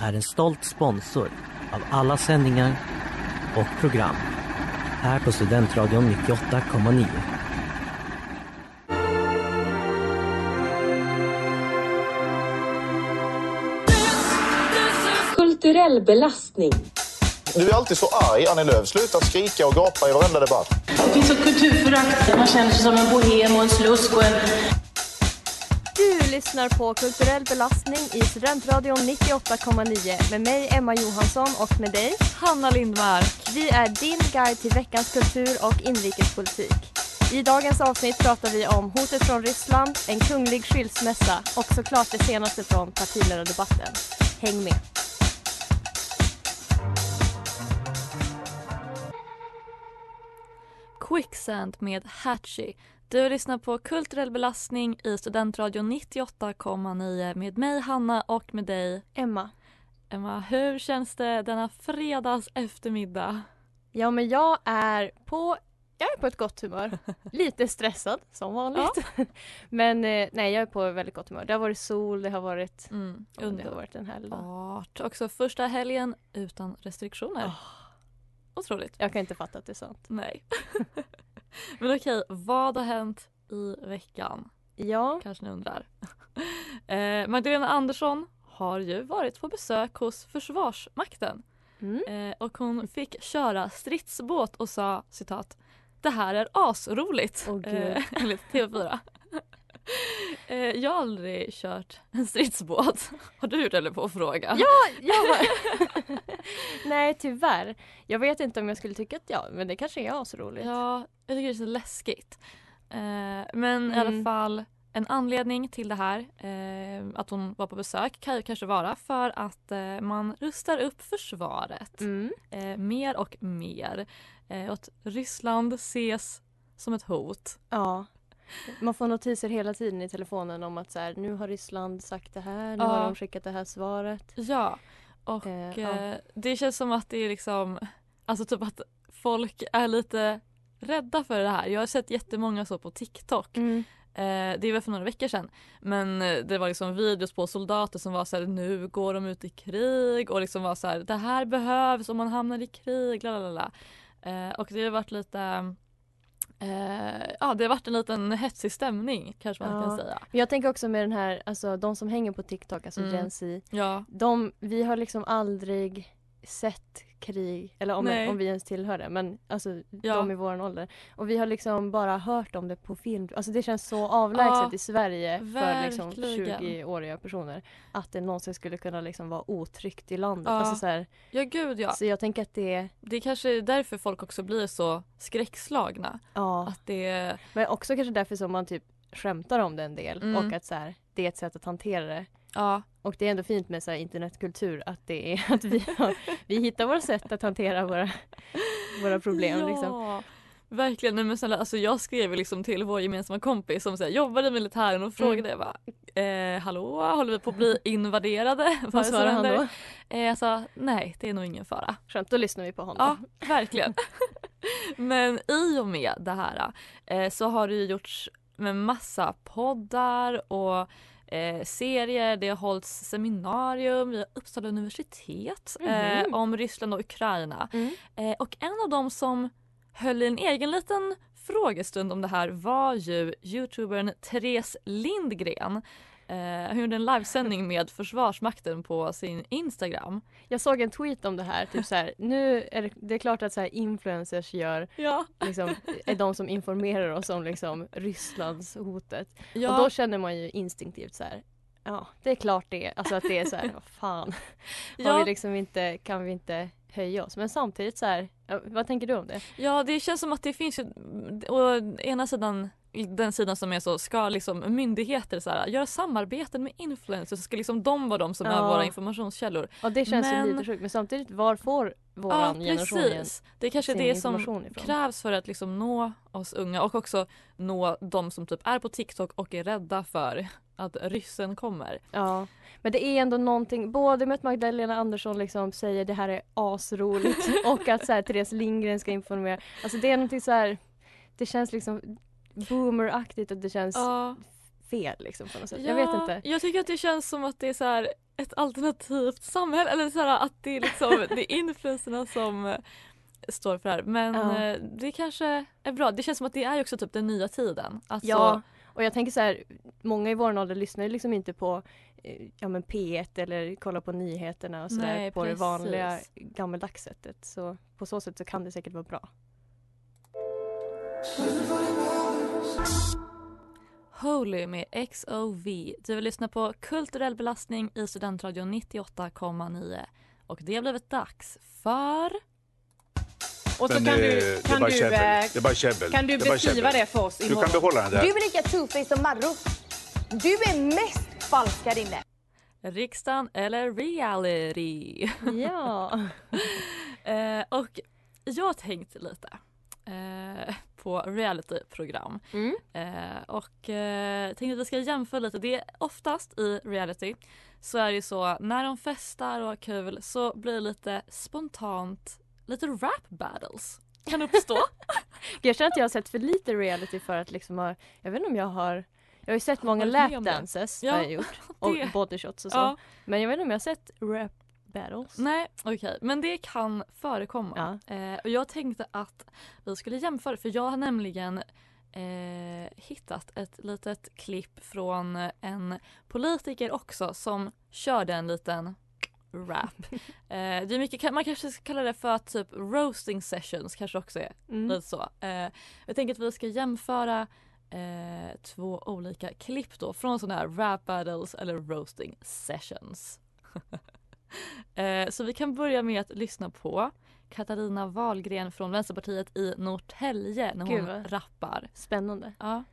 är en stolt sponsor av alla sändningar och program här på Studentradion 98,9. Kulturell belastning. Du är alltid så arg, Annie Lööf. Sluta skrika och gapa i varenda debatt. Det finns ett kulturförakt. Man känner sig som en bohem och en slusk och en... Lyssnar på Kulturell belastning i Studentradion 98,9 med mig Emma Johansson och med dig Hanna Lindmark. Vi är din guide till veckans kultur och inrikespolitik. I dagens avsnitt pratar vi om hotet från Ryssland, en kunglig skilsmässa och såklart det senaste från partiledardebatten. Häng med! Quicksand med Hatchie. Du lyssnar på Kulturell belastning i Studentradion 98,9 med mig Hanna och med dig Emma. Emma. Hur känns det denna fredags eftermiddag? Ja men jag är på jag är på ett gott humör. Lite stressad som vanligt. Men eh, nej jag är på väldigt gott humör. Det har varit sol, det har varit, Mm, ja, det har varit en härlig dag. underbart. Också första helgen utan restriktioner. Ah. Otroligt. Jag kan inte fatta att det är sant. Nej. Men okej, vad har hänt i veckan? Ja, Kanske ni undrar. eh, Magdalena Andersson har ju varit på besök hos Försvarsmakten. mm. Eh, och hon fick köra stridsbåt och sa citat Det här är asroligt. Gud. eh, enligt TV4. eh, jag har aldrig kört en stridsbåt. Har du gjort det eller på fråga? Ja, jag Nej tyvärr. Jag vet inte om jag skulle tycka att ja, men det kanske är asroligt. Ja, jag tycker det är så läskigt. Eh, men i alla Mm. fall en anledning till det här, eh, att hon var på besök, kan ju kanske vara för att man rustar upp försvaret Mm. mer och mer. Och att Ryssland ses som ett hot. Ja. Man får notiser hela tiden i telefonen om att så här, nu har Ryssland sagt det här, nu Ja. har de skickat det här svaret. Ja, och Eh, ja. eh, det känns som att det är liksom, alltså typ att folk är lite rädda för det här. Jag har sett jättemånga så på TikTok Mm. Eh, det var för några veckor sedan. Men eh, det var liksom videos på soldater som var så här, nu går de ut i krig och liksom var så här, det här behövs om man hamnar i krig. Lalalala. Eh, och det har varit lite eh, ja det har varit en liten hetsig stämning kanske man Ja. kan säga. Jag tänker också med den här, alltså de som hänger på TikTok, alltså Mm. Gen Z. Ja, De, vi har liksom aldrig sett krig, eller om, Nej. om vi ens tillhör det, men alltså Ja. de i vår ålder. Och vi har liksom bara hört om det på film. Alltså det känns så avlägset Ja, i Sverige för liksom verkligen. 20-åriga personer. Att det någonsin skulle kunna liksom vara otryggt i landet. Ja. Alltså så, här, ja gud ja. så jag tänker att det, Det är kanske därför folk också blir så skräckslagna. ja. Att det, Men också kanske därför som man typ skämtar om det en del Mm. och att så här, det är ett sätt att hantera det. Ja, Och det är ändå fint med så internetkultur att det är att vi, har, vi hittar våra sätt att hantera våra, våra problem. Ja, Liksom. verkligen. Nej, men snälla, alltså jag skrev liksom till vår gemensamma kompis som så här, jobbade i militären och frågade jag bara eh, Hallå, håller vi på att bli invaderade? Vad svarar han händer?" då? Eh, jag sa nej, det är nog ingen fara. Skönt, då lyssnar vi på honom. Ja, verkligen. men i och med det här eh, så har det ju gjorts med massa poddar och eh, serier. Det har hållits seminarium vid Uppsala universitet eh, Mhm. om Ryssland och Ukraina. Mm. Eh, och en av dem som höll i en egen liten frågestund om det här var ju youtubern Therese Lindgren. Eh, han gjorde en livesändning med Försvarsmakten på sin Instagram. Jag såg en tweet om det här, typ så här, nu är det, det är klart att så här, influencers gör, Ja. liksom, är de som informerar oss om liksom, Rysslands hotet. ja. Och då känner man ju instinktivt så här, ja det är klart det, alltså att det är så här, vad fan, har ja. vi liksom inte, kan vi inte höja oss? Men samtidigt så här, vad tänker du om det? Ja det känns som att det finns ju, å ena sidan den sidan som är så, ska liksom myndigheter så här, göra samarbeten med influencers, ska liksom de vara de som är Ja. våra informationskällor. Och det känns Men- ju lite sjukt men samtidigt var får våran generation igen Det är kanske det som ifrån? krävs för att liksom nå oss unga och också nå de som typ är på TikTok och är rädda för att ryssen kommer. Ja, men det är ändå någonting, både med att Magdalena Andersson liksom säger det här är asroligt och att så här, Therese Lindgren ska informera. Alltså det är någonting så här, det känns liksom boomeraktigt och det känns Ja. fel liksom på något sätt. Jag vet Ja, inte. Jag tycker att det känns som att det är så här ett alternativt samhälle eller så här att det är liksom det är influencerna som eh, står för det här. Men Ja. eh, det kanske är bra. Det känns som att det är också typ den nya tiden. Alltså, Ja, och jag tänker så här, många i vår ålder lyssnar liksom inte på eh, ja, men P1 eller kollar på nyheterna och sådär på det precis. vanliga gammaldags sättet. Så på så sätt så kan det säkert vara bra. Holy med XOV. Du vill lyssna på kulturell belastning i Studentradion 98,9. Och det har blivit dags för... Och så kan du, det kan du, käbbel. Det är bara käbbel. kan du Det beskriva käbbel. det för oss Du kan imorgon? behålla den där. Du är lika two-faced som Marro. Du är mest falsk här inne. Riksdagen eller reality. Ja. eh, och jag tänkte lite eh, på realityprogram. Mm. Eh, och eh, tänkte att vi ska jämföra lite. Det är oftast i reality så är det ju så när de festar och har kul så blir det lite spontant lite rap battles kan uppstå. Jag känner att jag har sett för lite reality för att liksom ha, jag vet inte om jag har, jag har ju sett många lapdances Ja, har jag gjort och bodyshots och så. ja. Men jag vet inte om jag har sett rap battles. Nej, okej. Men det kan förekomma. Eh, och jag tänkte att vi skulle jämföra för jag har nämligen eh, hittat ett litet klipp från en politiker också som körde en liten rap. eh, det är mycket, man kanske ska kalla det för typ roasting sessions kanske också är Mm. lite så. Eh, jag tänker att vi ska jämföra eh, två olika klipp då från sådana här rap battles eller roasting sessions. Eh, Så vi kan börja med att lyssna på Katarina Wahlgren från Vänsterpartiet i Norrtälje när Gud, hon rappar. Spännande. Ja.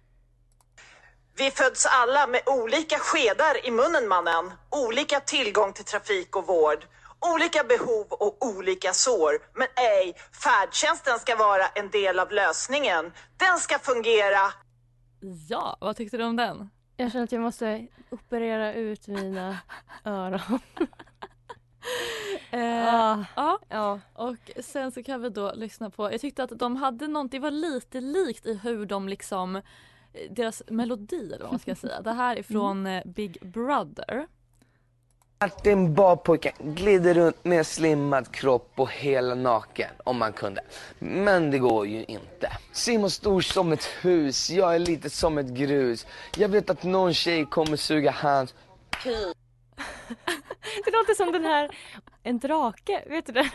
Vi föds alla med olika skedar i munnen mannen. Olika tillgång till trafik och vård. Olika behov och olika sår. Men ej, färdtjänsten ska vara en del av lösningen. Den ska fungera. ja, vad tyckte du om den? Jag känner att jag måste operera ut mina öron. Eh, Ah, ja. ja. Och sen så kan vi då lyssna på, jag tyckte att de hade något, det var lite likt i hur de liksom, eh, deras melodi eller vad man ska säga. Det här är från eh, Big Brother. Martin Barpojken glider runt med slimmad kropp och hela naken om man kunde. Men det går ju inte. Simon stor som ett hus, jag är lite som ett grus. Jag vet att någon tjej kommer suga hans Det låter som den här, en drake, vet du det?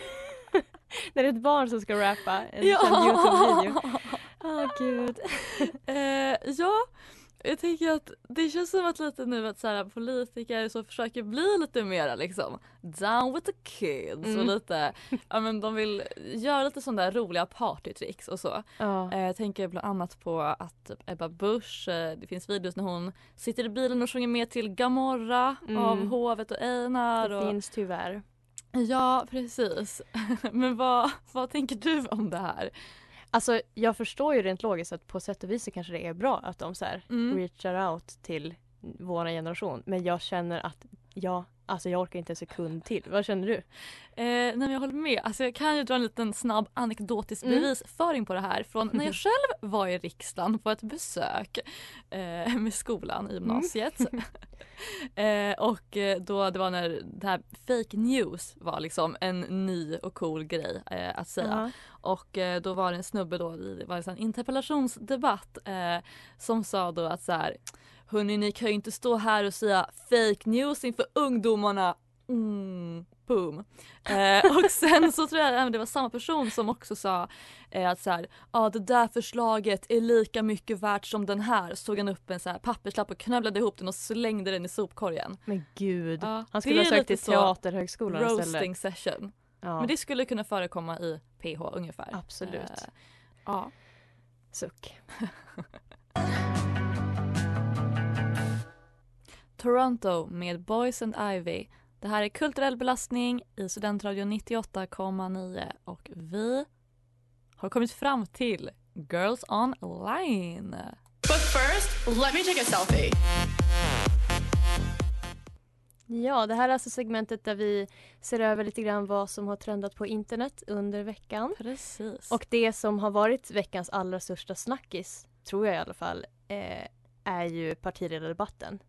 När det är ett barn som ska rappa en Ja. Youtube-video. Åh gud. Eh, ja, jag tänker att det känns som att lite nu att så här, politiker så försöker bli lite mera liksom down with the kids och Mm. lite, ja men de vill göra lite sådana där roliga partytricks och så. Ja. Eh, jag tänker bland annat på att typ Ebba Busch, eh, det finns videos när hon sitter i bilen och sjunger med till Gamorra Mm. av Hovet och Einar. Det Och... finns tyvärr. Ja precis. men vad, vad tänker du om det här? Alltså jag förstår ju rent logiskt att på sätt och vis så kanske det är bra att de så här Mm. reachar out till vår generation. Men jag känner att jag, alltså jag orkar inte en sekund till. Vad känner du? Eh, nej men jag håller med. Alltså jag kan ju dra en liten snabb anekdotisk Mm. bevisföring på det här från när jag själv var i riksdagen på ett besök eh, med skolan i gymnasiet. eh, och eh, då det var när det här fake news var liksom en ny och cool grej eh, att säga. Ja. Och eh, då var det en snubbe då, det var en interpellationsdebatt som sa då att så här Hörni ni kan ju inte stå här och säga fake news inför ungdomarna. Mm, boom. Eh, och sen så tror jag att det var samma person som också sa eh, att så här, ah, det där förslaget är lika mycket värt som den här. Såg han upp en så här papperslapp och knövlade ihop den och slängde den i sopkorgen. Men gud. Ja, Han skulle ha sökt till Teaterhögskolan Roasting istället. session. Ja. Men det skulle kunna förekomma i PH ungefär. Absolut. Eh, ja. Suck. Toronto med Boys and Ivy. Det här är kulturell belastning i Studentradion 98,9 och vi har kommit fram till Girls Online. But first, let me take a selfie. Ja, det här är alltså segmentet där vi ser över lite grann vad som har trendat på internet under veckan. Precis. Och det som har varit veckans allra största snackis, tror jag i alla fall, eh, är ju partiledardebatten.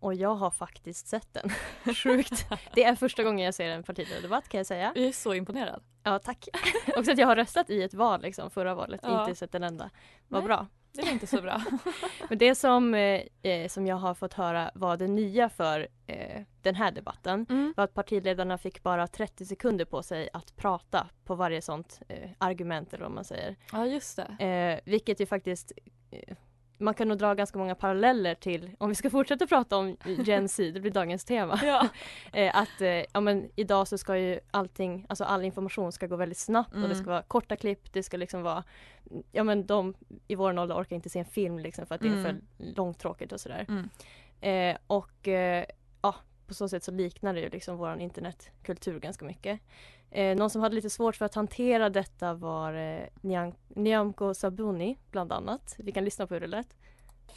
Och jag har faktiskt sett den. Sjukt. Det är första gången jag ser en partiledardebatt kan jag säga. Jag är så imponerad. Ja, tack. Också att jag har röstat i ett val, liksom, förra valet, Ja. inte sett en enda. Vad bra. Det är inte så bra. Men det som, eh, eh, som jag har fått höra var det nya för eh, den här debatten Mm. var att partiledarna fick bara 30 sekunder på sig att prata på varje sånt eh, argument eller vad man säger. Ja, just det. Eh, vilket ju faktiskt man kan nog dra ganska många paralleller till, om vi ska fortsätta prata om Gen Z, det blir dagens tema. Ja. eh, att eh, ja, men idag så ska ju allting, alltså all information ska gå väldigt snabbt och det Mm. ska vara korta klipp, det ska liksom vara, ja men de i vår ålder orkar inte se en film liksom för att det är Mm. för långtråkigt och sådär. Mm. Eh, och eh, ja, på så sätt så liknar det ju liksom våran internetkultur ganska mycket. Eh, någon som hade lite svårt för att hantera detta var eh, Nyam- Nyamko Sabuni bland annat. Vi kan lyssna på hur det lät.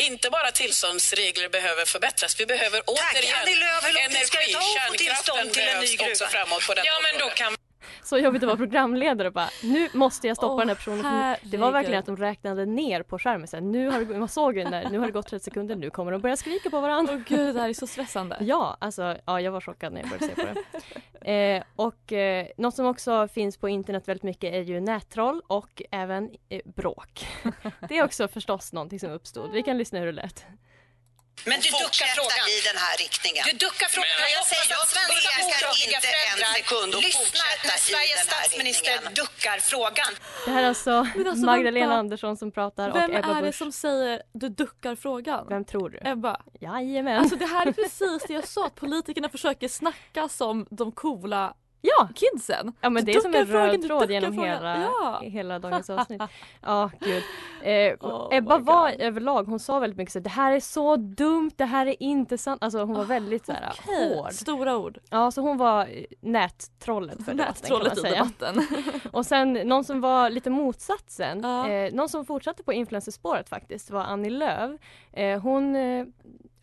Inte bara tillståndsregler behöver förbättras, vi behöver återigen Annie Lööf, energi. Kärnkraften tillstånd till en ny behövs också framåt på detta Ja, men då kan Så jobbigt att vara programledare bara nu måste jag stoppa Åh, den här personen. Det var verkligen att de räknade ner på skärmen. Här, nu har det, man såg när, nu har det gått 30 sekunder, nu kommer de börja skrika på varandra. Åh gud, det här är så stressande. Ja, alltså ja, jag var chockad när jag började se på det. Eh, och eh, något som också finns på internet väldigt mycket är ju nättroll och även eh, bråk. Det är också förstås någonting som uppstod. Vi kan lyssna hur det lät. Men du duckar frågan. i den här riktningen. Du duckar frågan. Men- jag säger att svenska en föräldrar sekund att lyssnar fortsätta när i Sveriges statsminister riktningen. duckar frågan. Det här är alltså, alltså, Magdalena vänta. Andersson som pratar Vem och Ebba är det Busch. som säger du duckar frågan? Vem tror du? Ebba. Jajamän. Alltså det här är precis det jag sa att politikerna försöker snacka som de coola ja. kidsen. Ja men Du det är som en frågan, röd tråd genom frågan. hela, Ja. hela dagens avsnitt. Ja, gud. Eh, Oh Ebba var överlag, hon sa väldigt mycket så det här är så dumt, det här är inte sant. Alltså hon var väldigt så här Okej, hård. Stora ord. Ja, så hon var eh, nättrollet för debatten kan man Nättrollet i säga. debatten. Och sen någon som var lite motsatsen, eh, någon som fortsatte på influencerspåret faktiskt var Annie Lööf. Eh, hon eh,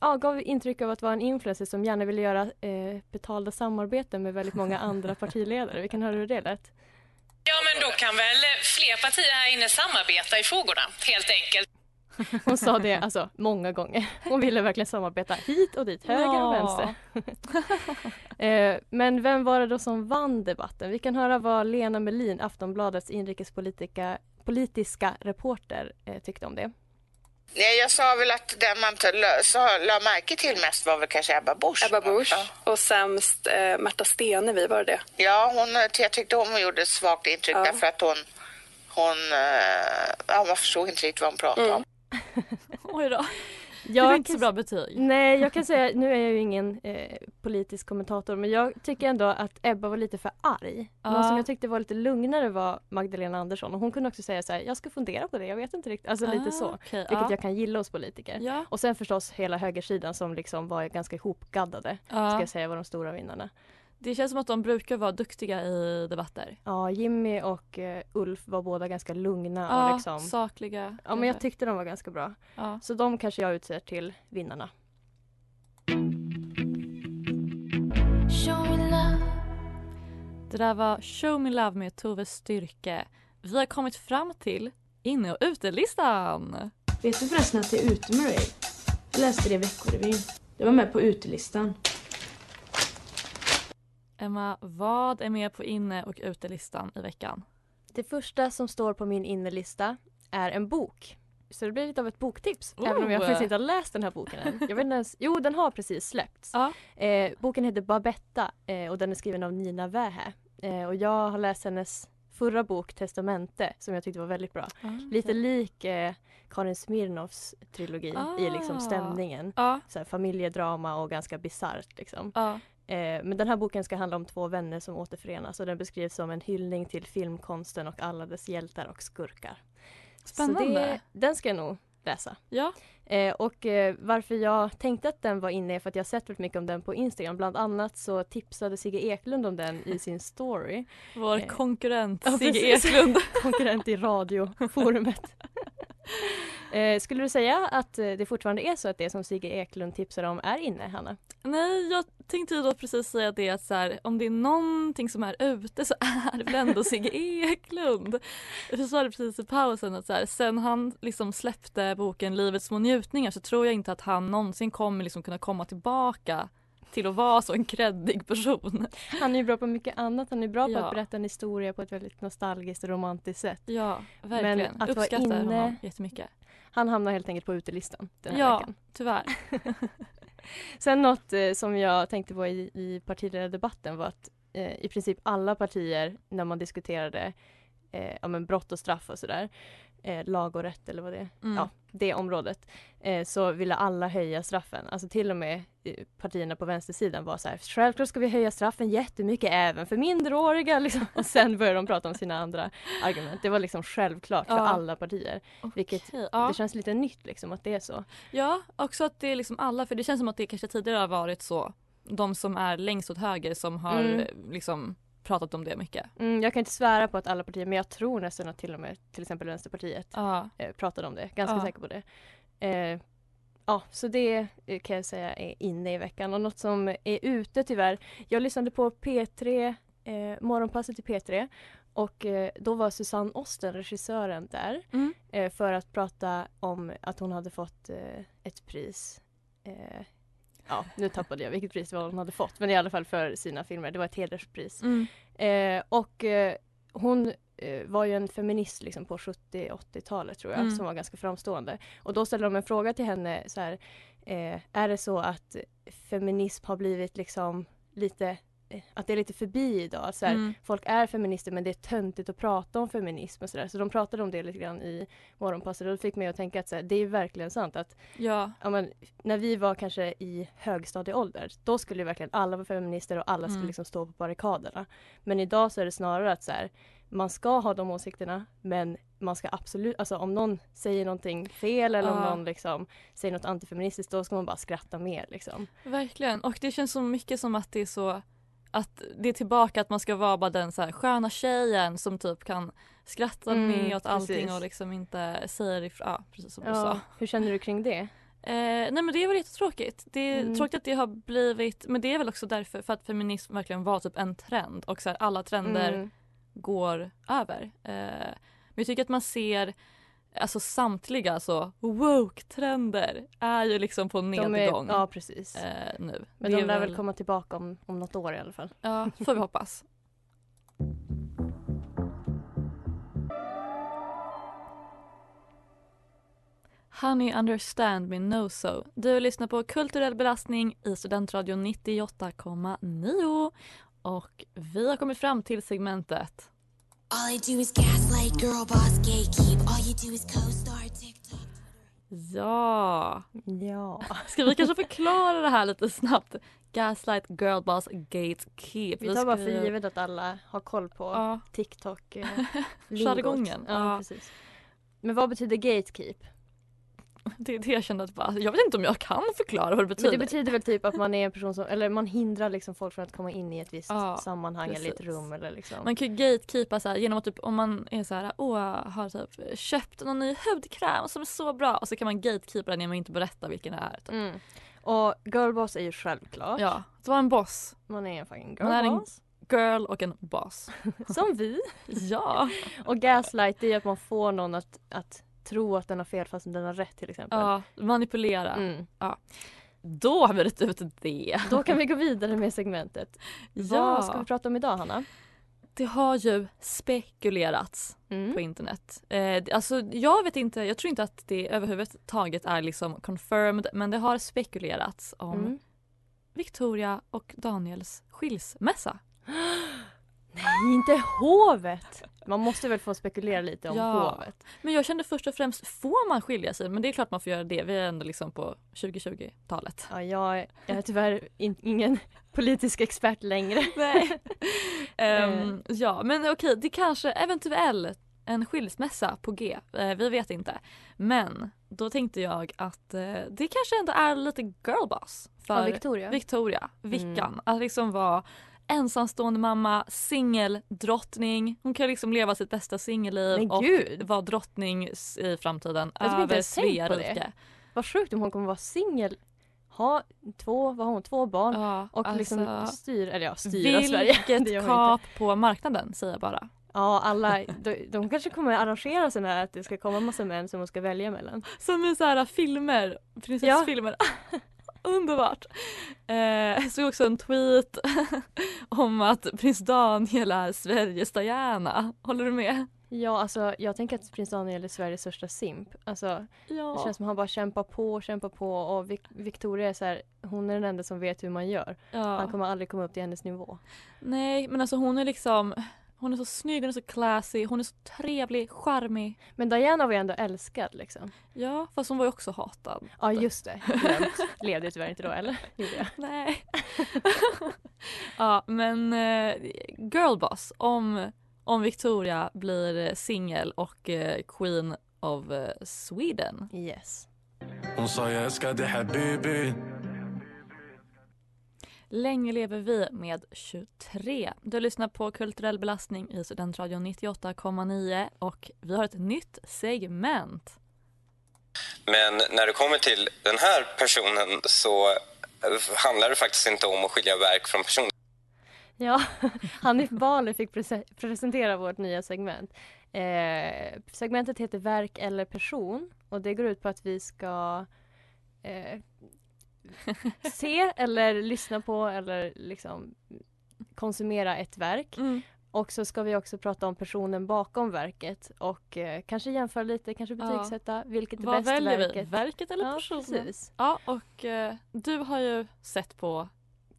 ja, gav intryck av att vara en influencer som gärna ville göra eh, betalda samarbeten med väldigt många andra partiledare. Vi kan höra hur det lät. Ja, men då kan väl fler partier här inne samarbeta i frågorna, helt enkelt. Hon sa det alltså många gånger. Hon ville verkligen samarbeta hit och dit, höger och vänster. eh, men vem var det då som vann debatten? Vi kan höra vad Lena Melin, Aftonbladets inrikespolitiska politiska reporter, eh, tyckte om det. Nej, jag sa väl att den man la märke till mest var väl kanske Ebba Busch. Ebba Busch Ja. och sämst eh, Märta Stenevi, var det det? Ja, hon, jag tyckte hon gjorde ett svagt intryck Ja. därför att hon, hon eh, ja, man förstod inte riktigt vad hon pratade om. Oj då. Det Jag var inte så bra betyg. Nej, jag kan säga, nu är jag ju ingen eh, politisk kommentator, men jag tycker ändå att Ebba var lite för arg. Någon Ja. som jag tyckte var lite lugnare var Magdalena Andersson och hon kunde också säga så här, jag ska fundera på det, jag vet inte riktigt. Alltså lite Ah, så. okej, Vilket ja. jag kan gilla hos politiker. Ja. Och sen förstås hela högersidan som liksom var ganska ihopgaddade, ska jag säga var de stora vinnarna. Det känns som att de brukar vara duktiga i debatter. Ja, Jimmy och eh, Ulf var båda ganska lugna Ja, och liksom sakliga. Ja, men jag tyckte de var ganska bra. Ja. Så de kanske jag utser till vinnarna. Det där var Show Me Love med Tove Styrke. Vi har kommit fram till inne och utelistan. Vet du förresten att det är ute med dig? Jag läste det i Veckorevyn. Det var med på utelistan. Emma, vad är med på inne och utelistan i veckan? Det första som står på min innelista är en bok. så det blir lite av ett boktips. Oh. Även om jag faktiskt inte har läst den här boken än. Jag vet inte ens, jo, den har precis släppts. Ja. Eh, boken heter Babetta eh, och den är skriven av Nina Wähä. Eh, och jag har läst hennes förra bok Testamente som jag tyckte var väldigt bra. Ah, Lite lik eh, Karin Smirnoffs trilogi i liksom Ah. stämningen. Ja. Så här, familjedrama och ganska bisarrt liksom. Eh, men den här boken ska handla om två vänner som återförenas och den beskrivs som en hyllning till filmkonsten och alla dess hjältar och skurkar. Spännande. det, den ska jag nog läsa. Ja. Eh, och eh, varför jag tänkte att den var inne är för att jag har sett väldigt mycket om den på Instagram. Bland annat så tipsade Sigge Eklund om den i sin story. Vår Eh, konkurrent Sigge. Eklund. konkurrent i radioforumet eh, skulle du säga att eh, det fortfarande är så att det som Sigge Eklund tipsar om är inne, Hanna? Nej, jag tänkte ju då precis säga det att så här, om det är någonting som är ute så är det väl ändå Sigge Eklund. Jag sa det precis i pausen att så här, sen han liksom släppte boken Livets små njutningar så tror jag inte att han någonsin kommer liksom kunna komma tillbaka till att vara så en kreddig person. Han är ju bra på mycket annat. Han är bra på Ja. att berätta en historia på ett väldigt nostalgiskt och romantiskt sätt. Ja, verkligen. Men att vara Uppskattar inne... honom jättemycket. Han hamnar helt enkelt på utelistan den här Ja, veckan. tyvärr. Sen något eh, som jag tänkte på i, i partiledardebatten var att eh, i princip alla partier när man diskuterade eh, ja, men brott och straff och sådär, eh, lag och rätt eller vad det är, Mm. ja, det området, eh, så ville alla höja straffen. Alltså till och med eh, partierna på vänstersidan var så här, självklart ska vi höja straffen jättemycket även för minderåriga. Liksom. Och sen började de prata om sina andra argument. Det var liksom självklart för Ja. alla partier. Vilket ja. det känns lite nytt liksom att det är så. Ja, också att det är liksom alla, för det känns som att det kanske tidigare har varit så, de som är längst åt höger som har Mm. eh, liksom pratat om det mycket. Mm, jag kan inte svära på att alla partier, men jag tror nästan att till och med till exempel Vänsterpartiet Ja. eh, pratade om det. Ganska Ja. säker på det. Eh, ja, så det eh, kan jag säga är inne i veckan. Och något som är ute tyvärr. Jag lyssnade på P3, eh, morgonpasset i P3 och eh, då var Susanne Osten, regissören, där Mm. eh, för att prata om att hon hade fått ett pris. Ja, nu tappade jag vilket pris det var hon hade fått, men i alla fall för sina filmer. Det var ett hederspris. Mm. Eh, och eh, hon eh, var ju en feminist liksom på 70-80-talet tror jag, Mm. som var ganska framstående. Och då ställde de en fråga till henne så här, eh, är det så att feminism har blivit liksom lite att det är lite förbi idag. Så här, Mm. Folk är feminister men det är töntigt att prata om feminism och sådär. Så de pratade om det lite grann i Morgonpasset och det fick mig att tänka att så här, det är verkligen sant att Ja. men, när vi var kanske i högstadieålder då skulle verkligen alla vara feminister och alla skulle Mm. liksom stå på barrikaderna. Men idag så är det snarare att så här, man ska ha de åsikterna men man ska absolut, alltså om någon säger någonting fel eller om Ja. någon liksom säger något antifeministiskt då ska man bara skratta mer liksom. Verkligen. Och det känns så mycket som att det är så att det är tillbaka att man ska vara bara den så här sköna tjejen som typ kan skratta Mm, med åt allting precis. och liksom inte säger ifrån. Ja, precis som du Ja, sa. hur känner du kring det? Eh, nej men det är väl jättetråkigt. Det är Mm. tråkigt att det har blivit, men det är väl också därför för att feminism verkligen var typ en trend och så här, alla trender Mm. går över. Eh, men jag tycker att man ser Alltså samtliga så woke-trender är ju liksom på De är- nedgång ja precis. eh, nu. Men de är lär väl komma tillbaka om, om något år i alla fall. Ja, får vi hoppas. Honey Understand med No So. Du lyssnar på Kulturell belastning i Studentradion 98,9. Och vi har kommit fram till segmentet Ja. Ja. Ska vi kanske förklara det här lite snabbt? Gaslight, girlboss, gatekeep. Vi tar bara för givet att alla har koll på Ja. TikTok. Eh, Jargongen. Ja, Ja. precis. Men vad betyder gatekeep? Det är det jag kände att bara, jag vet inte om jag kan förklara vad det betyder. Men det betyder väl typ att man är en person som, eller man hindrar liksom folk från att komma in i ett visst Ja, sammanhang eller ett precis. rum eller liksom. Man kan ju gatekeepa så här, genom att typ, om man är så här, åh, har typ köpt någon ny hudkräm som är så bra och så kan man gatekeepa den genom att inte berätta vilken det är. Typ. Mm. Och girlboss är ju självklart. Ja, att vara en boss. Man är en fucking girlboss. girl och en boss. Som vi. ja. Och gaslight det är att man får någon att, att tro att den har fel fast den har rätt till exempel. ja, manipulera. Mm. Ja. Då har vi rätt ut det. Då kan vi gå vidare med segmentet. Ja. Vad ska vi prata om idag Hanna? det har ju spekulerats Mm. på internet. Eh, alltså jag vet inte, jag tror inte att det överhuvudtaget är liksom confirmed men det har spekulerats om Mm. Victoria och Daniels skilsmässa. Nej, inte hovet! Man måste väl få spekulera lite om Ja. hovet. Men jag kände först och främst, får man skilja sig? Men det är klart man får göra det, vi är ändå liksom på 2020-talet. Ja, jag, jag är tyvärr in, ingen politisk expert längre. Nej. Ehm, ja men okej, det kanske eventuellt en skilsmässa på G. Eh, vi vet inte. Men då tänkte jag att eh, det kanske ändå är lite girlboss för Ja, Victoria. Victoria, Vickan. Mm. Att liksom vara ensamstående mamma, singeldrottning. Hon kan liksom leva sitt bästa singelliv och vara drottning i framtiden Jag över rike. Vad sjukt om hon kommer vara singel, ha två, vad har hon, två barn Ja, och liksom alltså, styr, eller ja styra Sverige. Vilket kap på marknaden säger jag bara. Ja, alla, de, de kanske kommer arrangera sådana här att det ska komma massa män som hon ska välja mellan. Som i så här filmer, prinsessfilmer. Underbart! Eh, jag såg också en tweet om att prins Daniel är Sveriges Diana. Håller du med? Ja, alltså jag tänker att prins Daniel är Sveriges största simp. Alltså, Ja. Det känns som att han bara kämpar på och kämpar på och Vic- Victoria är så här, hon är den enda som vet hur man gör. Ja. Han kommer aldrig komma upp till hennes nivå. Nej men alltså hon är liksom hon är så snygg, hon är så classy, hon är så trevlig, charmig. Men Diana var ju ändå älskad liksom. Ja fast hon var ju också hatad. Ja just det. Levde ju tyvärr inte då eller? Gjorde jag? Nej. ja men eh, girlboss om, om Victoria blir singel och eh, queen of eh, Sweden. Yes. Hon sa jag älskar dig habibi Länge lever vi med 23. Du lyssnar på Kulturell belastning i Studentradion 98,9 och vi har ett nytt segment. Men när det kommer till den här personen så eh, handlar det faktiskt inte om att skilja verk från person. Ja, Hanif Bali fick prese- presentera vårt nya segment. Eh, segmentet heter Verk eller person och det går ut på att vi ska eh, se eller lyssna på eller liksom konsumera ett verk. Mm. Och så ska vi också prata om personen bakom verket och eh, kanske jämföra lite, kanske Ja. betygsätta vilket är Vad bäst väljer verket. vi? Verket eller ja, personen? Precis. Ja och eh, du har ju sett på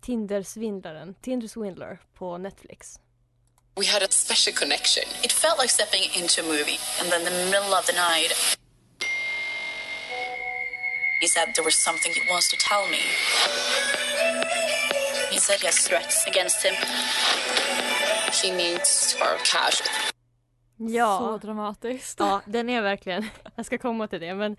Tinder-svindlaren, Tinder Swindler på Netflix. We had a special connection. It felt like stepping into a movie. And then the middle of the night, he said there was something he wants to tell me. He said he has threats against him. He needs our cash. Ja. Så dramatiskt. Ja, den är verkligen, jag ska komma till det men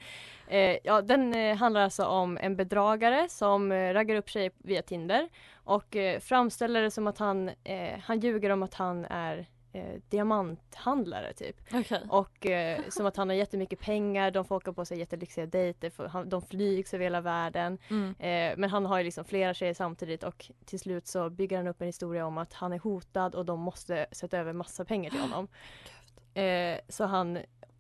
eh, ja, den eh, handlar alltså om en bedragare som eh, raggar upp tjejer via Tinder och eh, framställer det som att han, eh, han ljuger om att han är eh, diamanthandlare typ. Okej. Och eh, som att han har jättemycket pengar, de får åka på sig jättelyxiga dejter, för han, de flygs över hela världen. Mm. Eh, men han har ju liksom flera tjejer samtidigt och till slut så bygger han upp en historia om att han är hotad och de måste sätta över massa pengar till honom. Eh, så han,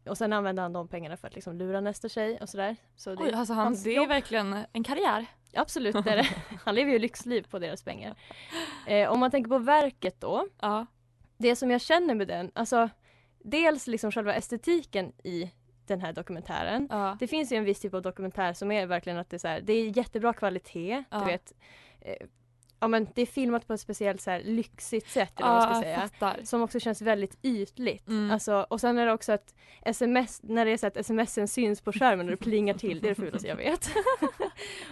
och sen använder han de pengarna för att liksom lura nästa tjej och sådär. Så Oj, alltså han, hans det är verkligen en karriär. Absolut, det är det. han lever ju lyxliv på deras pengar. Eh, om man tänker på verket då. Ja. Det som jag känner med den, alltså dels liksom själva estetiken i den här dokumentären. Ja. Det finns ju en viss typ av dokumentär som är verkligen att det är, så här, det är jättebra kvalitet. Ja. Du vet, eh, ja, men det är filmat på ett speciellt så här, lyxigt sätt. Eller vad man Ja, ska säga. fattar. Som också känns väldigt ytligt. Mm. Alltså, och sen är det också att sms, när det är så att smsen syns på skärmen och det plingar till, det är det fulaste jag vet.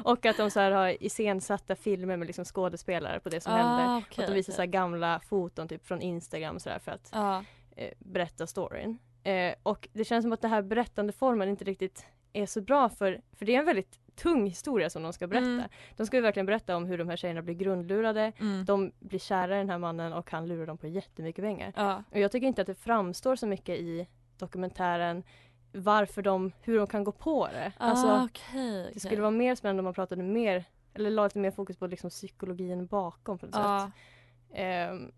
och att de så här har iscensatta filmer med liksom skådespelare på det som Ah, hände. okej, och de visar okej. så gamla foton typ från Instagram så där för att Ja. eh, berätta storyn. Eh, och det känns som att det här berättandeformen inte riktigt är så bra för, för det är en väldigt tung historia som de ska berätta. Mm. De ska ju verkligen berätta om hur de här tjejerna blir grundlurade, Mm. de blir kära i den här mannen och han lurar dem på jättemycket pengar. Ja. Och jag tycker inte att det framstår så mycket i dokumentären varför de, hur de kan gå på det. Ah, Alltså, okej, Det okej. skulle vara mer spännande om man pratade mer, eller la lite mer fokus på liksom psykologin bakom på något Ja. sätt. Ehm,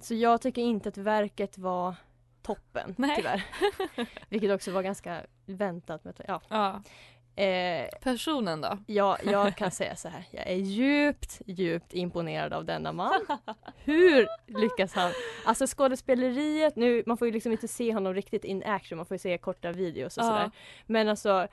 så jag tycker inte att verket var toppen Nej. tyvärr. Vilket också var ganska väntat. Med, ja. Ja. Eh, Personen då? Ja, jag kan säga så här. Jag är djupt, djupt imponerad av denna man. Hur lyckas han? Alltså skådespeleriet, nu, man får ju liksom inte se honom riktigt in action, man får ju se korta videos och Ja. sådär. Men alltså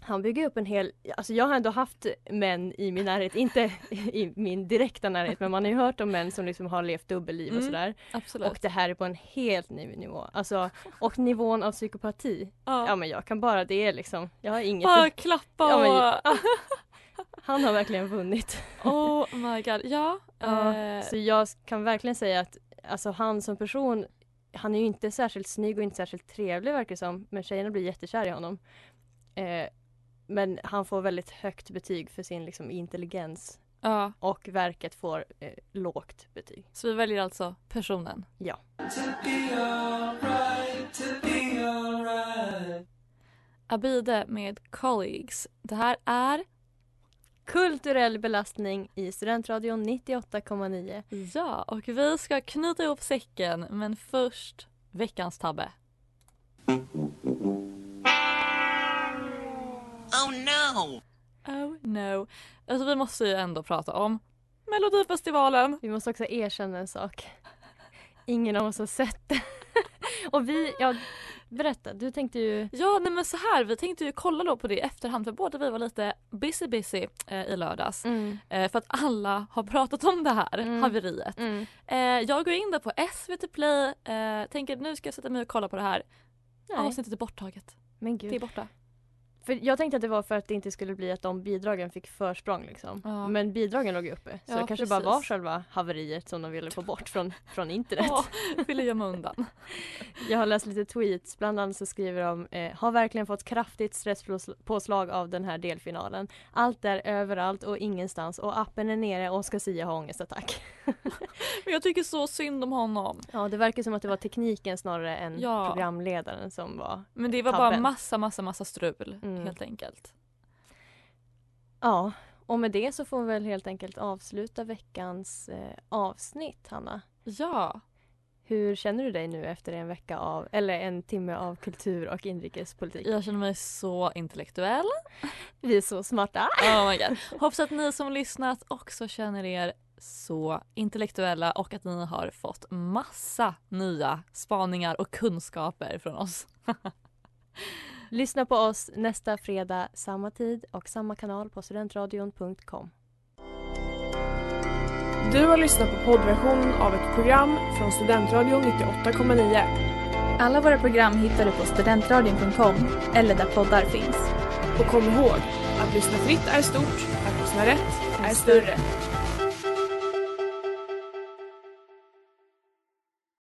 han bygger upp en hel, alltså jag har ändå haft män i min närhet, inte i min direkta närhet men man har ju hört om män som liksom har levt dubbelliv och Mm, sådär. absolut. Och det här är på en helt ny nivå. Alltså, och nivån av psykopati. Ja. men jag kan bara det liksom. Jag har inget... Bara klappa Ja, men- och... Han har verkligen vunnit. Oh my god, ja. Ja, eh, så jag kan verkligen säga att alltså, han som person, han är ju inte särskilt snygg och inte särskilt trevlig verkar det som, men tjejerna blir jättekära i honom. Eh, men han får väldigt högt betyg för sin liksom, intelligens ja. och verket får eh, lågt betyg. Så vi väljer alltså personen. Ja. Abide med Colleagues. Det här är Kulturell belastning i Studentradion 98,9. Ja, och vi ska knyta ihop säcken men först veckans tabbe. Oh no! Oh no. Alltså vi måste ju ändå prata om Melodifestivalen. Vi måste också erkänna en sak. Ingen av oss har sett det. och vi, ja, berätta, du tänkte ju... Ja, nej men så här, vi tänkte ju kolla då på det i efterhand för båda vi var lite busy busy eh, i lördags. Mm. Eh, för att alla har pratat om det här Mm. haveriet. Mm. Eh, jag går in där på SVT Play, eh, tänker nu ska jag sätta mig och kolla på det här. Nej. Avsnittet är borttaget. Men Det är gud. borta. För jag tänkte att det var för att det inte skulle bli att de bidragen fick försprång liksom. Ja. Men bidragen låg ju uppe. Så Ja, det kanske bara var precis. själva haveriet som de ville få bort från, från internet. Ja, ville gömma undan. Jag har läst lite tweets, bland annat så skriver de eh, har verkligen fått kraftigt stresspåslag av den här delfinalen. Allt är överallt och ingenstans och appen är nere och Oscar Sia har ångestattack. Men jag tycker så synd om honom. Ja, det verkar som att det var tekniken snarare än Ja. programledaren som var Men det var bara tabben. massa, massa, massa strul Mm. Helt enkelt. Ja, och med det så får vi väl helt enkelt avsluta veckans eh, avsnitt, Hanna. Ja. Hur känner du dig nu efter en vecka av, eller en timme av kultur och inrikespolitik? Jag känner mig så intellektuell. Vi är så smarta. Oh my God. Hoppas att ni som lyssnat också känner er så intellektuella och att ni har fått massa nya spaningar och kunskaper från oss. Lyssna på oss nästa fredag, samma tid och samma kanal på studentradion.com. Du har lyssnat på poddversionen av ett program från Studentradion 98,9. Alla våra program hittar du på studentradion.com eller där poddar finns. Och kom ihåg, att lyssna fritt är stort, att lyssna rätt är större.